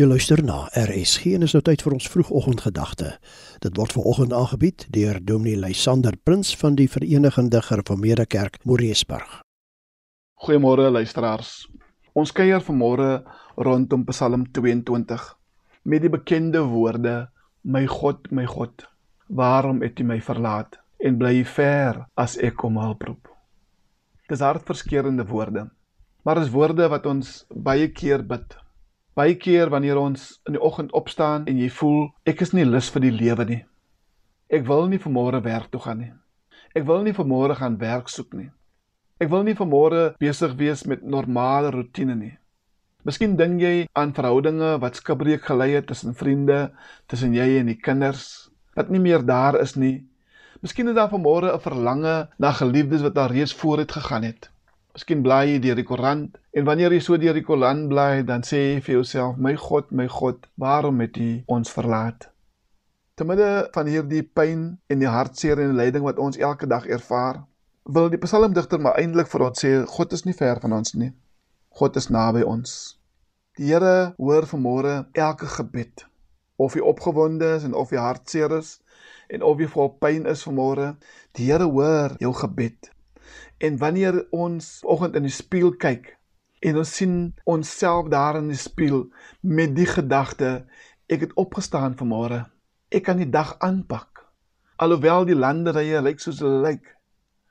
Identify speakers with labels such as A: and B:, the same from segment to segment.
A: Jy luister na RSG en is nou tyd vir ons vroegoggendgedagte. Dit word veraloggend aangebied deur Dominee Lysander Prins van die Verenigde Gereformeerde Kerk Moreesburg.
B: Goeiemôre luisteraars. Ons kuier vanmôre rondom Psalm 22 met die bekende woorde: My God, my God, waarom het U my verlaat en bly ver as ek kom help roep? Dis hartverskeurende woorde, maar dis woorde wat ons baie keer bid Baie keer wanneer ons in die oggend opstaan en jy voel ek is nie lus vir die lewe nie. Ek wil nie vanmôre werk toe gaan nie. Ek wil nie vanmôre gaan werk soek nie. Ek wil nie vanmôre besig wees met normale rotine nie. Miskien dink jy aan verhoudinge wat skibreek gelei het tussen vriende, tussen jy en die kinders wat nie meer daar is nie. Miskien is daar vanmôre 'n verlange na geliefdes wat al reeds vooruit gegaan het. Miskien bly jy deur die koerant en wanneer jy so deur die koerant bly, dan sê jy vir jouself: "My God, my God, waarom het U ons verlaat?" Te midde van hierdie pyn en die hartseer en die lyding wat ons elke dag ervaar, wil die psalmdigter maar eintlik vir ons sê: God is nie ver van ons nie. God is naby ons. Die Here hoor vanmôre elke gebed. Of jy opgewonde is en of jy hartseer is en of jy vol pyn is vanmôre, die Here hoor jou gebed. En wanneer ons oggend in die spieël kyk en ons sien onsself daar in die spieël met die gedagte ek het opgestaan vanmôre. Ek kan die dag aanpak. Alhoewel die landerye lyk soos hulle lyk.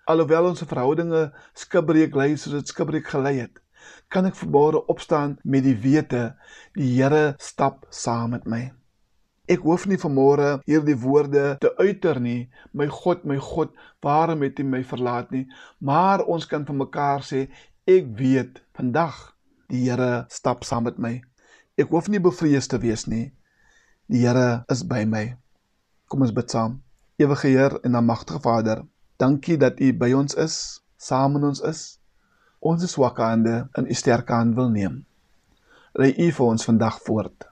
B: Alhoewel ons verhoudinge skibreek lê soos dit skibreek gelei het, kan ek vanmôre opstaan met die wete die Here stap saam met my. Ek hoef nie vanmôre hierdie woorde te uiter nie. My God, my God, waarom het U my verlaat nie? Maar ons kan vir mekaar sê, ek weet vandag die Here stap saam met my. Ek hoef nie bevrees te wees nie. Die Here is by my. Kom ons bid saam. Ewige Heer en almagtige Vader, dankie dat U by ons is, saam met ons is. Ons swakke hande in U sterke hand wil neem. Lei U vir ons vandag voort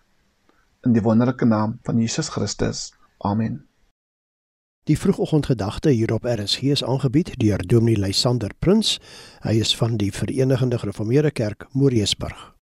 B: in die wonderlike naam van Jesus Christus. Amen.
A: Die vroegoggendgedagte hier op RSG is aangebied deur Dominee Lysander Prins. Hy is van die Verenigde Gereformeerde Kerk Moreesburg.